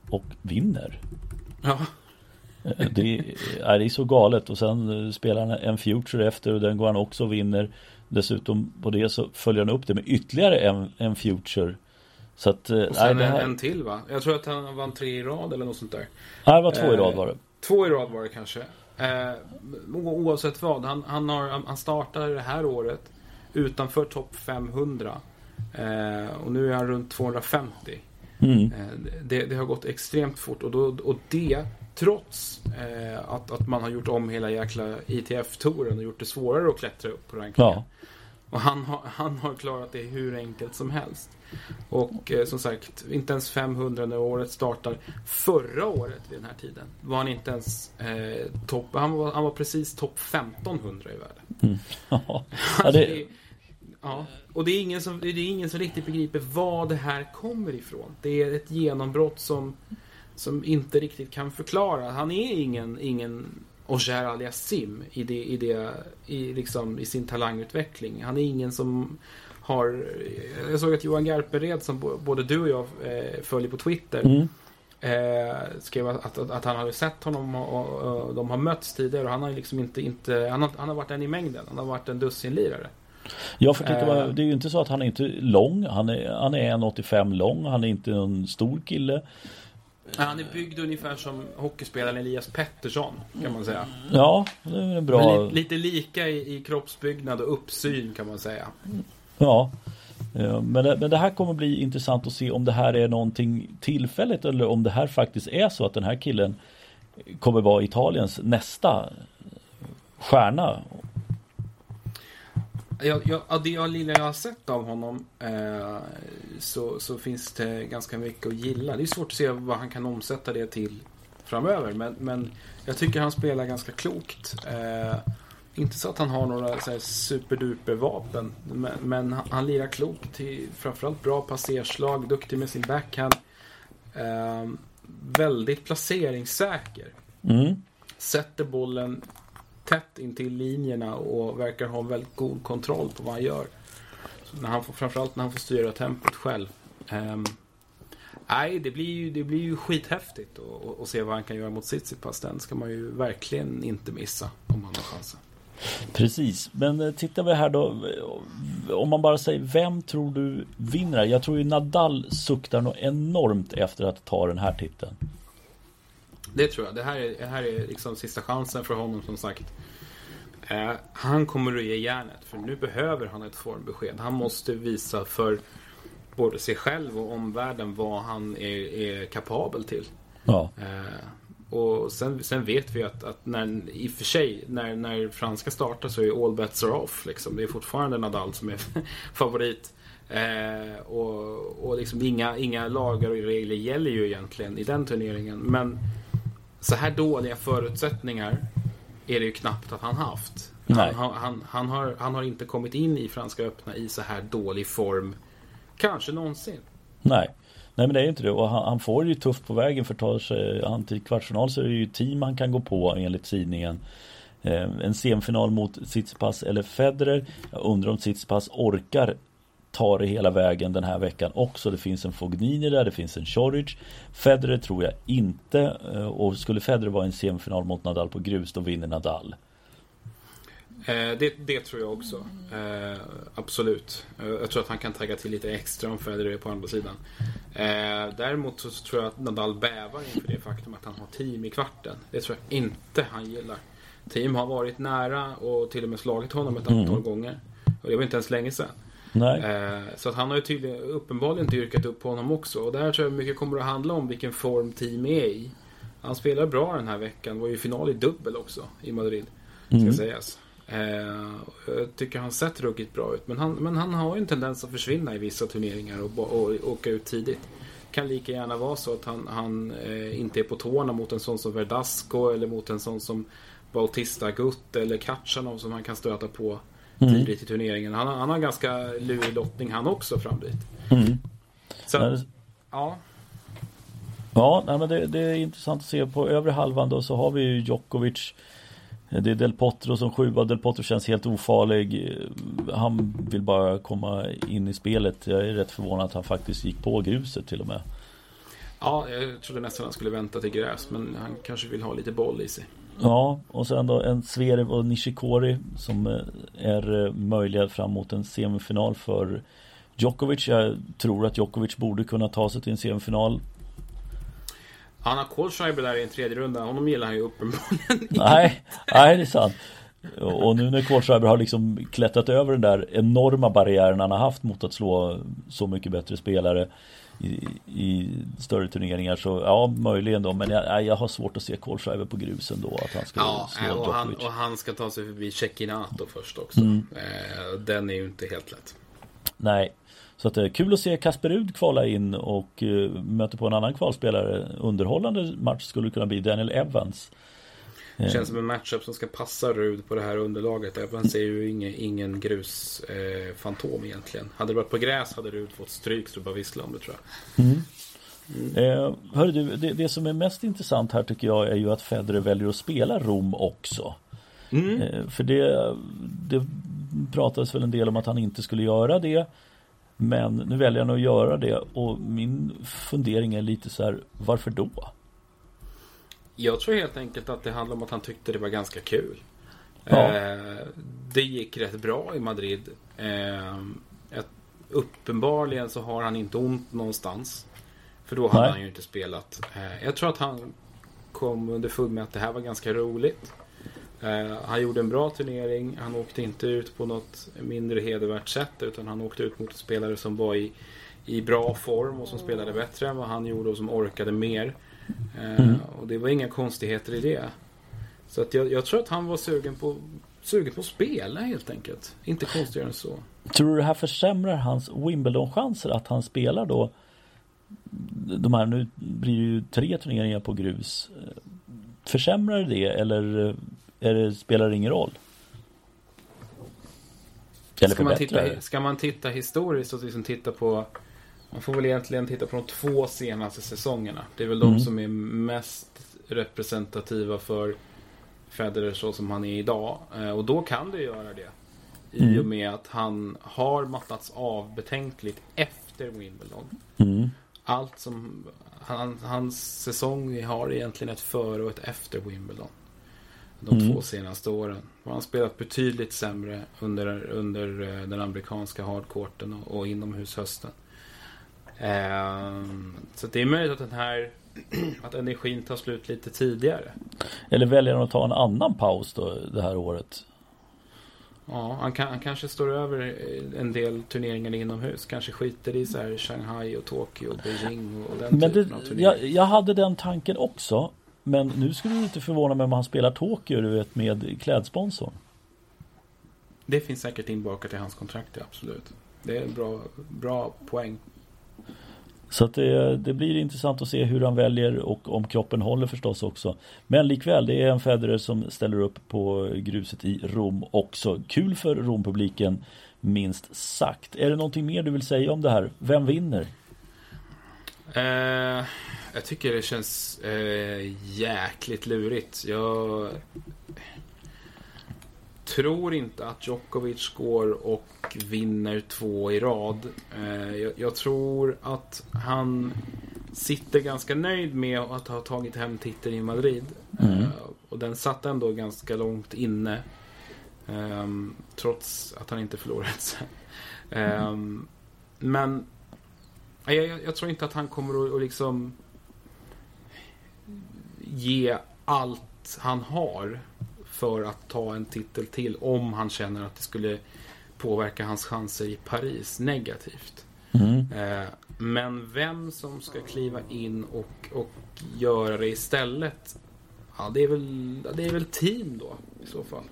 och vinner. Ja. Eh, det är, det är så galet och sen eh, spelar han en Future efter och den går han också och vinner. Dessutom på det så följer han upp det med ytterligare en, en Future. Så att, eh, och sen nej, här... en till va? Jag tror att han vann tre i rad eller något sånt där. Nej, det var två i rad var det. Två i rad var det kanske. Eh, oavsett vad. Han, han, har, han startade det här året utanför topp 500. Eh, och nu är han runt 250. Mm. Eh, det, det, har gått extremt fort och, då, och det Trots eh, att, att man har gjort om hela jäkla ITF-touren och gjort det svårare att klättra upp på rankingen. Ja. Och han har, han har klarat det hur enkelt som helst. Och eh, som sagt, inte ens 500 när året startar. Förra året vid den här tiden var han inte ens eh, topp. Han var, han var precis topp 1500 i världen. Mm. Ja. Alltså, det... ja. Och det är, ingen som, det är ingen som riktigt begriper var det här kommer ifrån. Det är ett genombrott som som inte riktigt kan förklara. Han är ingen, ingen Ogier Aliasim i, det, i, det, i, liksom, i sin talangutveckling. Han är ingen som har... Jag såg att Johan Garpered som både du och jag eh, följer på Twitter mm. eh, skrev att, att, att, han hade sett honom och, och, och, de har mötts tidigare och han har liksom inte, inte han, har, han har varit en i mängden. Han har varit en dussinlirare. Ja, för titta, eh. det är ju inte så att han är inte lång. Han är, han är 1,85 lång. Han är inte en stor kille. Han är byggd ungefär som hockeyspelaren Elias Pettersson kan man säga. Ja, det är bra. Li lite lika i, i kroppsbyggnad och uppsyn kan man säga. Ja, men det, men det här kommer bli intressant att se om det här är någonting tillfälligt eller om det här faktiskt är så att den här killen kommer vara Italiens nästa stjärna. Ja, ja, av det jag lilla jag har sett av honom eh, så, så finns det ganska mycket att gilla. Det är svårt att se vad han kan omsätta det till framöver. Men, men jag tycker han spelar ganska klokt. Eh, inte så att han har några så superduper vapen. Men, men han, han lirar klokt. Till, framförallt bra passerslag, duktig med sin backhand. Eh, väldigt placeringssäker. Mm. Sätter bollen tätt intill linjerna och verkar ha en väldigt god kontroll på vad han gör. Så när han får, framförallt när han får styra tempot själv. Um, nej, det blir ju, det blir ju skithäftigt att se vad han kan göra mot Tsitsipas. Den ska man ju verkligen inte missa om han har chansen. Precis, men eh, tittar vi här då. Om man bara säger vem tror du vinner? Jag tror ju Nadal suktar nog enormt efter att ta den här titeln. Det tror jag. Det här är, det här är liksom sista chansen för honom som sagt. Eh, han kommer att ge järnet för nu behöver han ett formbesked. Han måste visa för både sig själv och omvärlden vad han är, är kapabel till. Ja. Eh, och sen, sen, vet vi att, att, när, i och för sig, när, när franska startar så är all bets are off. Liksom. Det är fortfarande Nadal som är favorit. Eh, och och liksom inga, inga lagar och regler gäller ju egentligen i den turneringen. Men så här dåliga förutsättningar är det ju knappt att han haft. Han, han, han, har, han har inte kommit in i Franska öppna i så här dålig form. Kanske någonsin. Nej. Nej men det är inte det och han, han får det ju tufft på vägen för tar sig han till kvartsfinal så är det ju team han kan gå på enligt tidningen. Eh, en semifinal mot Tsitsipas eller Federer. Jag undrar om Tsitsipas orkar tar det hela vägen den här veckan också. Det finns en Fognini där, det finns en Choric. Federer tror jag inte. Eh, och skulle Federer vara i en semifinal mot Nadal på grus, då vinner Nadal. Eh, det, det, tror jag också. Eh, absolut. Jag tror att han kan tagga till lite extra om Federer är på andra sidan. Eh, däremot så tror jag att Nadal bävar inför det faktum att han har team i kvarten. Det tror jag inte han gillar. Team har varit nära och till och med slagit honom ett antal mm. gånger. Och det var inte ens länge sedan. Eh, så att han har ju tydligen uppenbarligen dyrkat upp på honom också. Och där tror jag mycket kommer att handla om vilken form team är i. Han spelar bra den här veckan. Var ju final i dubbel också i Madrid. Ska mm. sägas. Eh, jag tycker han sett ruggigt bra ut. Men han, men han har ju en tendens att försvinna i vissa turneringar och, och, och åka ut tidigt. Kan lika gärna vara så att han, han eh, inte är på tårna mot en sån som Verdasco eller mot en sån som Bautista Gutt eller Katjanov som han kan stöta på mm. tidigt i turneringen. Han, han har ganska lurig lottning han också fram dit. Mm. Så, nej, ja. Ja, nej, men det, det, är intressant att se på övre halvan då så har vi ju Djokovic det är Del Potro som sjua. Del Potro känns helt ofarlig. Han vill bara komma in i spelet. Jag är rätt förvånad att han faktiskt gick på gruset till och med. Ja, jag trodde nästan han skulle vänta till gräs. Men han kanske vill ha lite boll i sig. Ja, och sen då en Zverev och Nishikori som eh, är eh, möjliga fram mot en semifinal för Djokovic. Jag tror att Djokovic borde kunna ta sig till en semifinal. Han har Kohlschreiber där i en tredje runda. Honom gillar han ju uppenbarligen Nej, nej det är sant. Och nu när Kohlschreiber har liksom klättrat över den där enorma barriären han har haft mot att slå så mycket bättre spelare i, i större turneringar så ja, möjligen då. Men jag, jag har svårt att se Kohlschreiber på grusen då. Att han ska ja, slå och han, och han ska ta sig förbi Cecchinato först också. Mm. Eh, den är ju inte helt lätt. Nej. Så att det är kul att se Kasper Rud kvala in och uh, möta på en annan kvalspelare. Underhållande match skulle kunna bli Daniel Evans. Det känns som en matchup som ska passa Rud på det här underlaget. Evans är ju ingen, ingen grusfantom eh, egentligen. Hade det varit på gräs hade Rud fått stryk så bara vissla om det tror jag. Mm. Mm. Eh, hörru du, det, det, som är mest intressant här tycker jag är ju att Federer väljer att spela Rom också. Mm. Eh, för det, det pratades väl en del om att han inte skulle göra det. Men nu väljer han att göra det och min fundering är lite så här, varför då? Jag tror helt enkelt att det handlar om att han tyckte det var ganska kul. Ja. Eh, det gick rätt bra i Madrid. Eh, ett, uppenbarligen så har han inte ont någonstans. För då hade Nej. han ju inte spelat. Eh, jag tror att han kom underfund med att det här var ganska roligt. Eh, han gjorde en bra turnering. Han åkte inte ut på något mindre hedervärt sätt utan han åkte ut mot spelare som var i, i bra form och som spelade bättre än vad han gjorde och som orkade mer. Eh, mm. Och det var inga konstigheter i det. Så att jag, jag, tror att han var sugen på, sugen på att spela helt enkelt. Inte konstigare än så. Tror du det här försämrar hans Wimbledon-chanser att han spelar då? De här, nu blir det ju tre turneringar på grus. Försämrar det eller är det, spelar det ingen roll? Eller ska man, titta, ska man titta historiskt och liksom titta på Man får väl egentligen titta på de två senaste säsongerna. Det är väl mm. de som är mest representativa för Federer så som han är idag. Eh, och då kan det göra det. I mm. och med att han har mattats av betänkligt efter Wimbledon. Mm. Allt som han, Hans säsong har egentligen ett före och ett efter Wimbledon de mm. två senaste åren. Han har spelat betydligt sämre under, under eh, den amerikanska hardcourten och, och inomhushösten. Eh, så det är möjligt att den här att energin tar slut lite tidigare. Eller väljer han att ta en annan paus då det här året? Ja, han, kan, han kanske står över en del turneringar inomhus. Kanske skiter i så här Shanghai och Tokyo och Beijing och den Men typen det, av turneringar. Jag, jag hade den tanken också. Men nu skulle du inte förvåna mig om han spelar Tokyo du vet med klädsponsorn. Det finns säkert inbakat i hans kontrakt, absolut. Det är en bra, bra poäng. Så att det, det, blir intressant att se hur han väljer och om kroppen håller förstås också. Men likväl, det är en Federer som ställer upp på gruset i Rom också. Kul för Rompubliken, minst sagt. Är det någonting mer du vill säga om det här? Vem vinner? Eh, jag tycker det känns eh, jäkligt lurigt. Jag tror inte att Djokovic går och vinner två i rad. Eh, jag, jag, tror att han sitter ganska nöjd med att ha tagit hem titeln i Madrid. Mm. Eh, och den satt ändå ganska långt inne. Ehm, trots att han inte förlorat sen. Mm. Men jag, jag, jag, tror inte att han kommer att, att liksom ge allt han har för att ta en titel till om han känner att det skulle påverka hans chanser i Paris negativt. Mm. Eh, men vem som ska kliva in och, och göra det istället Ja, det är väl, det är väl team då i så fall.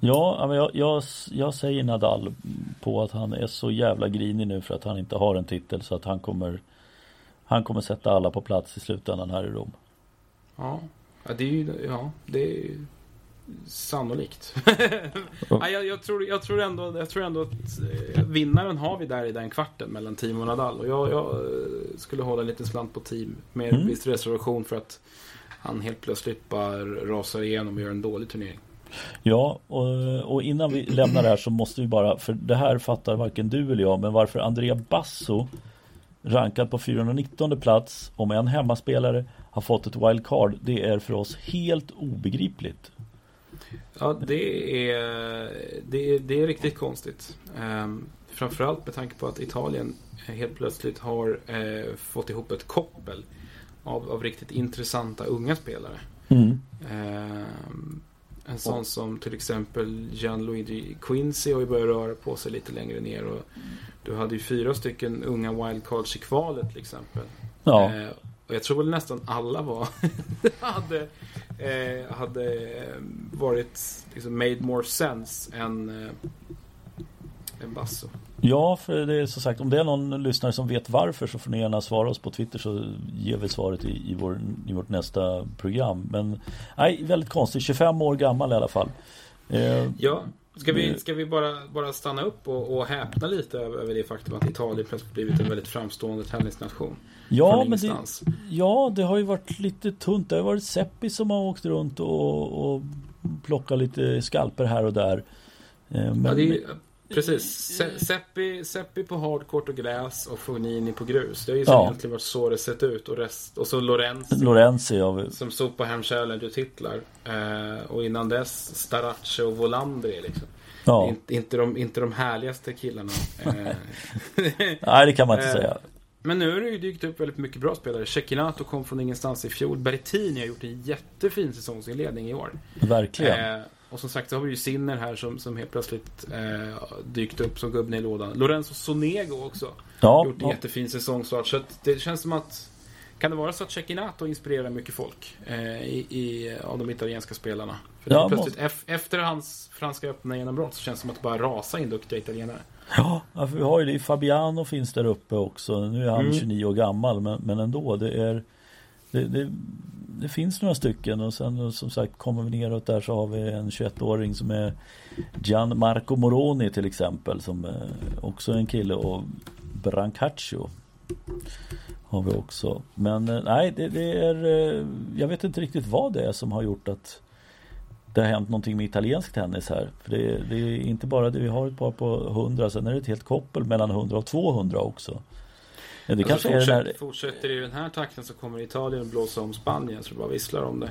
Ja, jag, jag, jag säger Nadal på att han är så jävla grinig nu för att han inte har en titel så att han kommer Han kommer sätta alla på plats i slutändan här i Rom. Ja, det är ju, ja, det är sannolikt. ja, jag, jag, tror, jag, tror ändå, jag tror ändå att eh, vinnaren har vi där i den kvarten mellan Team och Nadal. Och jag, jag eh, skulle hålla en liten slant på Team med mm. viss reservation för att han helt plötsligt bara rasar igenom och gör en dålig turnering. Ja, och, och, innan vi lämnar det här så måste vi bara, för det här fattar varken du eller jag, men varför Andrea Basso rankad på 419 plats om en hemmaspelare har fått ett wildcard, det är för oss helt obegripligt. Ja, det är, det är, det är riktigt konstigt. Um, framförallt med tanke på att Italien helt plötsligt har uh, fått ihop ett koppel av, av riktigt intressanta unga spelare. Mm. Um, en sån som till exempel Gianluigi Quincy har ju börjat röra på sig lite längre ner. Och du hade ju fyra stycken unga wildcards i kvalet till exempel. Ja. Eh, och jag tror väl nästan alla var hade, eh, hade varit liksom made more sense än, eh, än Basso. Ja, för det är som sagt om det är någon lyssnare som vet varför så får ni gärna svara oss på Twitter så ger vi svaret i, i, vår, i vårt nästa program. Men nej, väldigt konstigt. 25 år gammal i alla fall. Eh, ja, ska vi, ska vi bara, bara stanna upp och, och häpna lite över, över det faktum att Italien plötsligt blivit en väldigt framstående tennisnation? Ja, men det, ja, det har ju varit lite tunt. Det har varit Seppi som har åkt runt och, och plockat lite skalper här och där. Eh, men, ja, det är, Precis. Se Seppi, Seppi på hardcourt och gräs och Fognini på grus. Det har ju ja. egentligen varit så det sett ut. Och, rest, och så Lorenzi. Lorenzi ja. Som sopar hem Challenger-titlar. Eh, och innan dess Starace och Volandri liksom. Ja. Inte, inte, de, inte de härligaste killarna. Eh. Nej, det kan man inte eh, säga. Men nu har det ju dykt upp väldigt mycket bra spelare. Cecchinato kom från ingenstans i fjol. Berrettini har gjort en jättefin säsongsinledning i år. Verkligen. Eh, och som sagt så har vi ju Sinner här som, som helt plötsligt eh, dykt upp som gubben i lådan. Lorenzo Sonego också. Ja, gjort en ja. jättefin säsongstart. Så det känns som att kan det vara så att Cecchinato inspirerar mycket folk eh, i, i, av de italienska spelarna? För ja, plötsligt, måste... efter hans franska öppna genombrott så känns det som att det bara rasa in duktiga italienare. Ja, för vi har ju det. Fabiano finns där uppe också. Nu är han mm. 29 år gammal men, men ändå. Det är det, det, det, finns några stycken och sen som sagt kommer vi neråt där så har vi en 21-åring som är Gianmarco Moroni till exempel som eh, också är en kille och Brancaccio har vi också. Men eh, nej, det, det, är eh, Jag vet inte riktigt vad det är som har gjort att det har hänt någonting med italiensk tennis här. För det, det är inte bara det, vi har ett par på 100, sen är det ett helt koppel mellan 100 och 200 också. Ja, det alltså kanske fortsätter, är den här... fortsätter i den här takten så kommer Italien blåsa om Spanien så det bara visslar om det.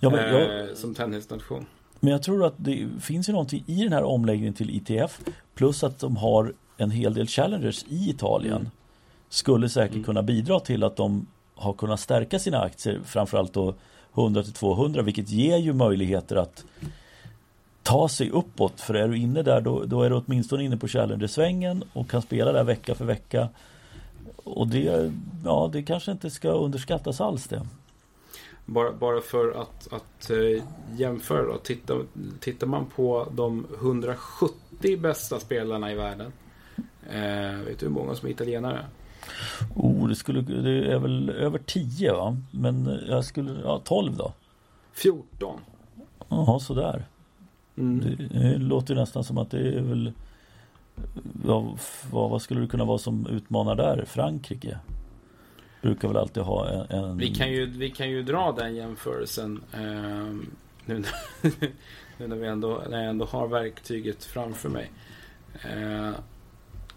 Ja, men jag... eh, som tennisnation. Men jag tror att det finns ju någonting i den här omläggningen till ITF plus att de har en hel del challengers i Italien. Mm. Skulle säkert mm. kunna bidra till att de har kunnat stärka sina aktier framförallt då 100 till 200 vilket ger ju möjligheter att ta sig uppåt. För är du inne där då, då är du åtminstone inne på Challenger-svängen och kan spela där vecka för vecka. Och det, ja, det kanske inte ska underskattas alls det. Bara, bara för att, att äh, jämföra då. Tittar, tittar man på de 170 bästa spelarna i världen. Äh, vet du hur många som är italienare? Oh, det, skulle, det är väl över 10 va? Men jag skulle, ja 12 då? 14. Jaha, sådär. Mm. Det, det låter nästan som att det är väl Ja, vad, vad, skulle det kunna vara som utmanar där? Frankrike? Brukar väl alltid ha en... en... Vi, kan ju, vi kan ju dra den jämförelsen eh, nu, nu, när, vi ändå, när jag ändå har verktyget framför mig. Eh,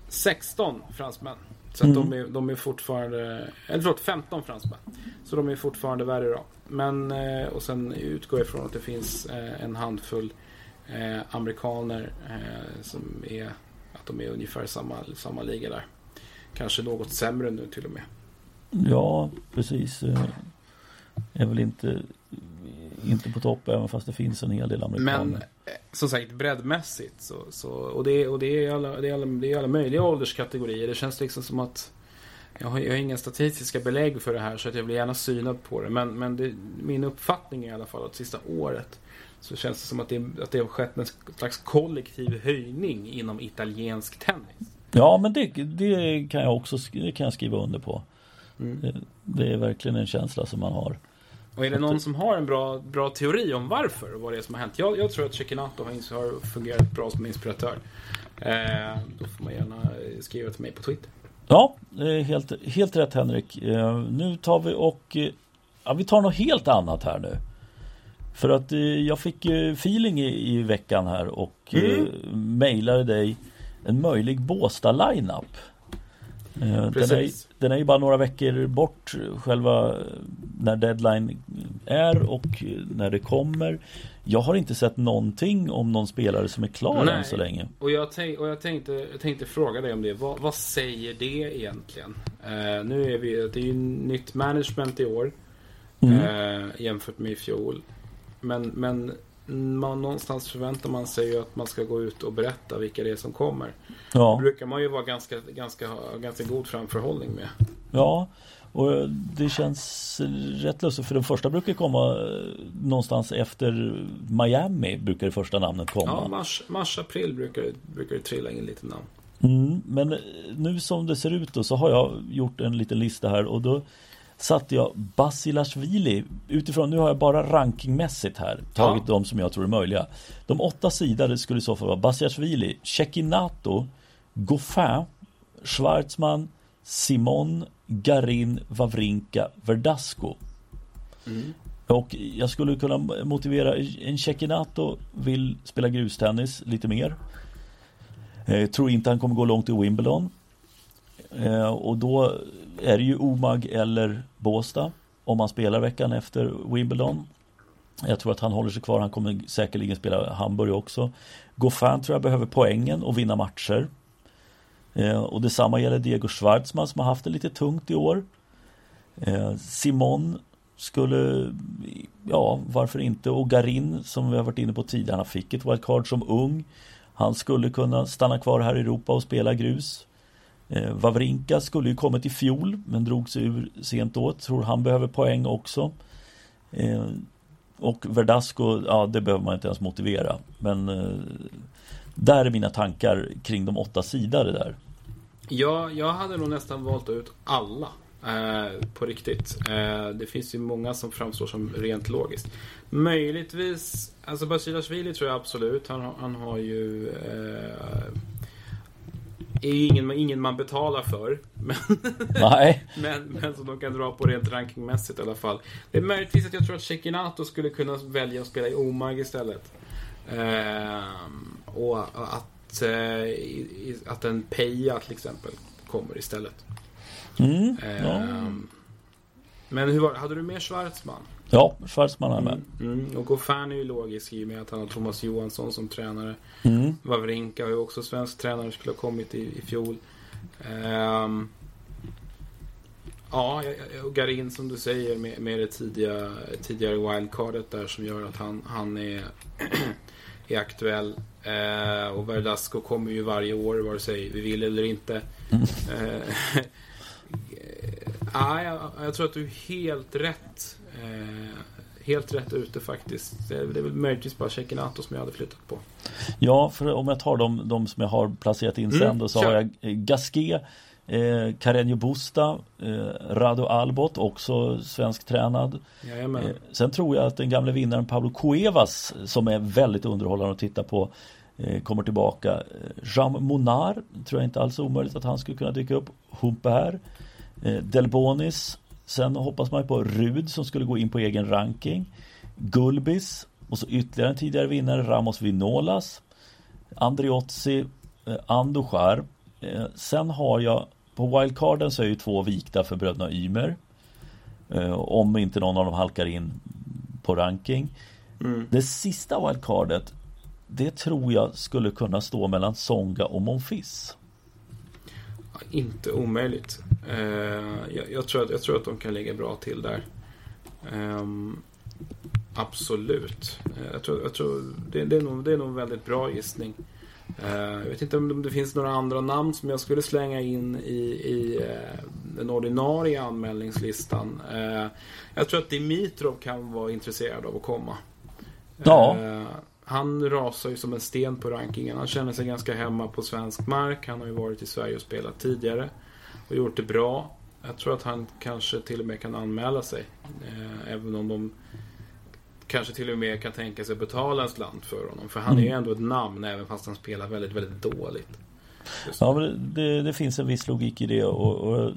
16 fransmän. Så mm. de, är, de är fortfarande, eller förlåt 15 fransmän. Så de är fortfarande värre då. Men, eh, och sen utgår jag ifrån att det finns eh, en handfull eh, amerikaner eh, som är de är ungefär samma, samma liga där. Kanske något sämre nu till och med. Ja, precis. Eh, är väl inte, inte på topp även fast det finns en hel del amerikaner. Men eh, som sagt breddmässigt så, så och, det, och det, är alla, det, är alla, det är alla möjliga ålderskategorier. Det känns liksom som att jag har, jag har inga statistiska belägg för det här så att jag vill gärna synad på det. Men, men det, min uppfattning är i alla fall att sista året så känns det som att det, att det har skett en slags kollektiv höjning inom italiensk tennis. Ja, men det, det kan jag också kan jag skriva under på. Mm. Det, det, är verkligen en känsla som man har. Och är det någon som har en bra, bra teori om varför och vad det är som har hänt? Jag, jag tror att Cecchinato har, fungerat bra som inspiratör. Eh, då får man gärna skriva till mig på Twitter. Ja, helt, helt rätt Henrik. Eh, nu tar vi och eh, ja, vi tar något helt annat här nu. För att eh, jag fick eh, feeling i, i veckan här och eh, mm. eh, mejlade dig en möjlig Båstad-lineup. Eh, den, är, den är ju bara några veckor bort själva när deadline är och när det kommer. Jag har inte sett någonting om någon spelare som är klar Nej. än så länge. Och jag, tänk, och jag, tänkte, jag tänkte fråga dig om det. Vad, vad säger det egentligen? Uh, nu är vi, det är ju nytt management i år. Mm. Uh, jämfört med i fjol. Men, men man, någonstans förväntar man sig ju att man ska gå ut och berätta vilka det är som kommer. Ja. Det brukar man ju vara ganska, ganska, ganska god framförhållning med. Ja, och det känns rätt lustigt för den första brukar komma eh, någonstans efter Miami brukar det första namnet komma. Ja, mars, mars april brukar, brukar det trilla in lite namn. Mm, men nu som det ser ut då så har jag gjort en liten lista här och då satte jag Basilashvili utifrån, nu har jag bara rankingmässigt här tagit ja. de som jag tror är möjliga. De åtta sidor skulle i så fall vara Basilashvili, Cecchinato, Goffin, Schwarzman, Simon, Garin, Wawrinka, Verdasco. Mm. Och jag skulle kunna motivera, en Cecchinato vill spela grustennis lite mer. Eh, tror inte han kommer gå långt i Wimbledon. Eh, och då är det ju Omag eller Båstad om han spelar veckan efter Wimbledon. Jag tror att han håller sig kvar. Han kommer säkerligen spela Hamburg också. Goffin tror jag behöver poängen och vinna matcher. Eh, och detsamma gäller Diego Schwartzman som har haft det lite tungt i år. Eh, Simon skulle, ja varför inte, och Garin som vi har varit inne på tidigare, han fick ett wildcard som ung. Han skulle kunna stanna kvar här i Europa och spela grus. Eh, Wawrinka skulle ju kommit i fjol men drog sig ur sent då. Tror han behöver poäng också. Eh, och Verdasco, ja det behöver man inte ens motivera. Men eh, där är mina tankar kring de åtta sidare där. Ja, jag hade nog nästan valt ut alla. Eh, på riktigt. Eh, det finns ju många som framstår som rent logiskt. Möjligtvis, alltså Basilashvili tror jag absolut. Han, han har ju eh, är ju ingen, ingen man betalar för. Men, Nej. men, men som de kan dra på rent rankingmässigt i alla fall. Det är möjligtvis att jag tror att Cekinato skulle kunna välja att spela i Omag istället. Eh, och att, eh, att en Peja till exempel kommer istället. Mm, ja. Eh, men hur var Hade du med Schwarzman? Ja, Schwarzman är med. Mm, mm. Och Goffin är ju logisk i och med att han har Thomas Johansson som tränare. Mm. Wawrinka har ju också svensk tränare skulle ha kommit i, i fjol. Um, ja, och Garin som du säger med, med det tidiga, tidigare wildcardet där som gör att han, han är, är aktuell. Uh, och Verdasco kommer ju varje år vare sig vi vill eller inte. Mm. Uh, Ja, jag, jag, tror att du är helt rätt. Eh, helt rätt ute faktiskt. Det är, väl möjligtvis bara Cekinato som jag hade flyttat på. Ja, för om jag tar de, de som jag har placerat in sen mm, då så kör. har jag eh, Gasquet Eh, Carreño Busta, eh, Rado Albot, också svensktränad. Eh, sen tror jag att den gamle vinnaren Pablo Cuevas, som är väldigt underhållande att titta på, eh, kommer tillbaka. Eh, Jean Monard, tror jag inte alls omöjligt att han skulle kunna dyka upp. Humpert, Eh, Delbonis. Sen hoppas man på Rud som skulle gå in på egen ranking. Gulbis. Och så ytterligare en tidigare vinnare, Ramos Vinolas. Andriozzi. Eh, Andujar. Eh, sen har jag på wildcarden så är ju två vikta för bröderna Ymer. Om inte någon av dem halkar in på ranking. Mm. Det sista wildcardet Det tror jag skulle kunna stå mellan Songa och Monfils. Inte omöjligt. Uh, jag, jag, tror att, jag tror att de kan ligga bra till där. Um, absolut. Uh, jag tror, jag tror det, det, är nog, det är nog en väldigt bra gissning. Uh, jag vet inte om det finns några andra namn som jag skulle slänga in i, i den ordinarie anmälningslistan. jag tror att Dimitrov kan vara intresserad av att komma. Ja. Han rasar ju som en sten på rankingen. Han känner sig ganska hemma på svensk mark. Han har ju varit i Sverige och spelat tidigare. Och gjort det bra. Jag tror att han kanske till och med kan anmäla sig. Eh, även om de kanske till och med kan tänka sig betala en slant för honom. För han är ju mm. ändå ett namn även fast han spelar väldigt, väldigt dåligt. Ja, men det, det, finns en viss logik i det. Och, och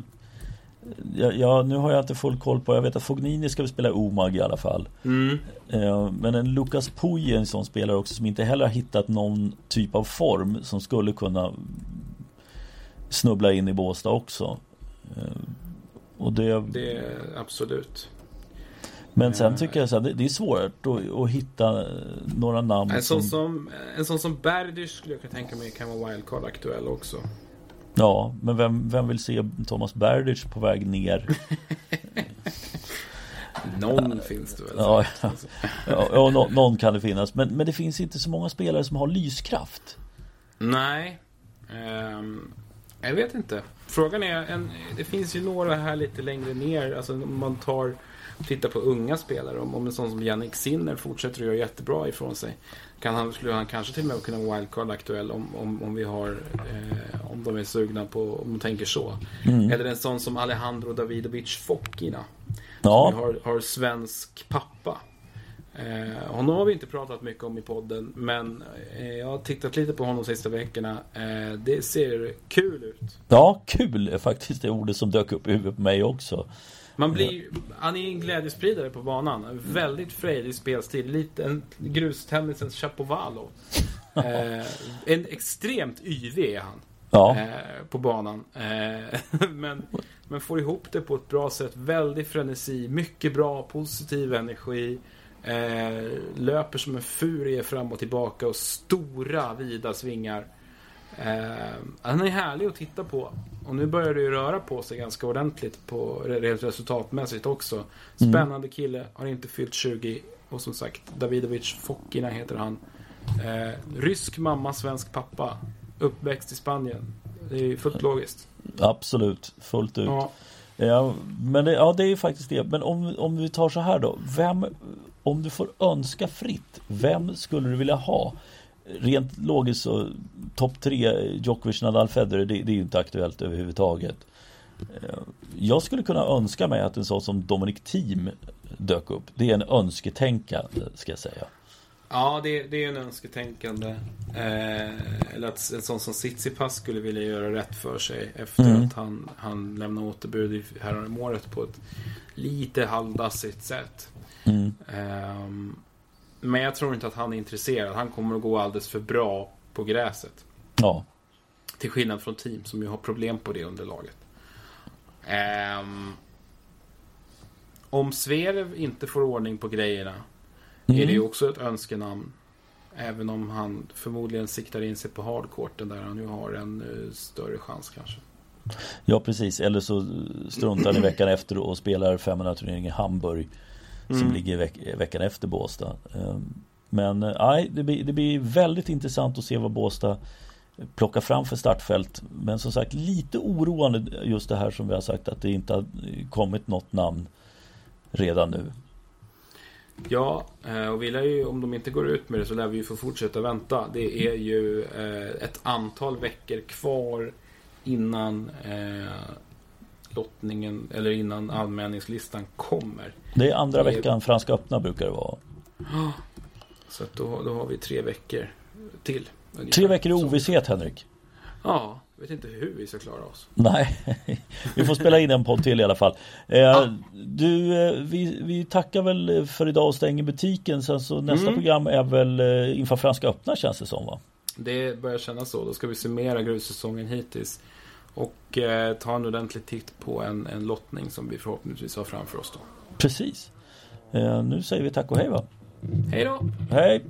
Ja, ja, nu har jag inte full koll på, jag vet att Fognini ska spela Omag i alla fall. Mm. Eh, men en Lukas Puj är en sån spelare också som inte heller har hittat någon typ av form som skulle kunna snubbla in i Båstad också. Eh, och det... det absolut. Men sen eh. tycker jag så här, det, är svårt att, att, hitta några namn. En sån som, som, en sån som Berdych skulle jag kunna tänka mig kan vara wildcard aktuell också. Ja, men vem, vem vill se Thomas Berdych på väg ner? någon finns det väl? Ja, ja, ja, ja no, någon kan det finnas. Men, men det finns inte så många spelare som har lyskraft. Nej. Um, jag vet inte. Frågan är, en, det finns ju några här lite längre ner. Alltså om man tar tittar på unga spelare. Om, om en sån som Jannik Sinner fortsätter att göra jättebra ifrån sig. Kan han, skulle han kanske till och med kunna vara wildcard aktuell om, om, om vi har eh, om de är sugna på, om de tänker så. Mm. Eller en sån som Alejandro Davidovic Fokina. Ja. Som har, har svensk pappa. Eh, honom har vi inte pratat mycket om i podden men eh, jag har tittat lite på honom de sista veckorna. Eh, det ser kul ut. Ja, kul är faktiskt det ordet som dök upp i huvudet på mig också. Man blir, han är en glädjespridare på banan. Väldigt frejdig spelstil. Lite en grustennisens Chapovalov. Eh, en extremt yvig är han. Ja. Eh, på banan. Eh, men, men får ihop det på ett bra sätt. Väldig frenesi, mycket bra, positiv energi. Eh, löper som en furie fram och tillbaka och stora vida svingar. Eh, han är härlig att titta på. Och nu börjar det ju röra på sig ganska ordentligt på resultatmässigt också. Spännande kille, har inte fyllt 20. Och som sagt, Davidovic Fokina heter han. Eh, rysk mamma, svensk pappa. Uppväxt i Spanien. Det är ju fullt logiskt. Absolut, fullt ut. Ja. Ja, men det, ja, det är ju faktiskt det. Men om, om vi tar så här då. Vem, om du får önska fritt, vem skulle du vilja ha? Rent logiskt så topp tre Djokovic, Nadal, Federer, det, det är ju inte aktuellt överhuvudtaget. Eh, jag skulle kunna önska mig att en sån som Dominic Thiem dök upp. Det är en önsketänkande ska jag säga. Ja, det, det är en önsketänkande. Eh, eller att en sån som Tsitsipas skulle vilja göra rätt för sig efter Mm. att han, han lämnade återbud i- häromåret på ett lite halvdassigt sätt. Mm. Ehm, men jag tror inte att han är intresserad. Han kommer att gå alldeles för bra på gräset. Ja, Till skillnad från team som ju har problem på det underlaget. Ehm, om Zverev inte får ordning på grejerna Mm. är det också ett önskenamn. Även om han förmodligen siktar in sig på hardcourten där han ju har en eh, större chans kanske. ja precis. Eller så struntar ni veckan efter och spelar 500 turnering i Hamburg. Som Mm. ligger veck veckan efter Båstad. Ehm, Men eh, nej, det, blir, det blir väldigt intressant att se vad Båstad plockar fram för startfält. Men som sagt lite oroande just det här som vi har sagt att det inte har kommit något namn redan nu. Ja, eh, och vi lär ju, om de inte går ut med det så lär vi ju få fortsätta vänta. Det är ju eh, ett antal veckor kvar innan eh, lottningen, eller innan anmälningslistan kommer. Det är andra Det är- veckan Franska öppna brukar det vara. Så att då, då har vi tre veckor till. ungefär. Tre veckor i Så- ovisshet Henrik. Ja, jag vet inte hur vi ska klara oss. Nej, vi får spela in en podd till i alla fall. Eh. Du, eh, vi, vi tackar väl för idag och stänger butiken. Sen så nästa Mm. program är väl eh, inför Franska öppna känns det som va? Det börjar kännas så. Då ska vi summera grussäsongen hittills. Och eh, ta en ordentlig titt på en, en lottning som vi förhoppningsvis har framför oss då. Precis. Eh, nu säger vi tack och hej va? Hej då! Hej!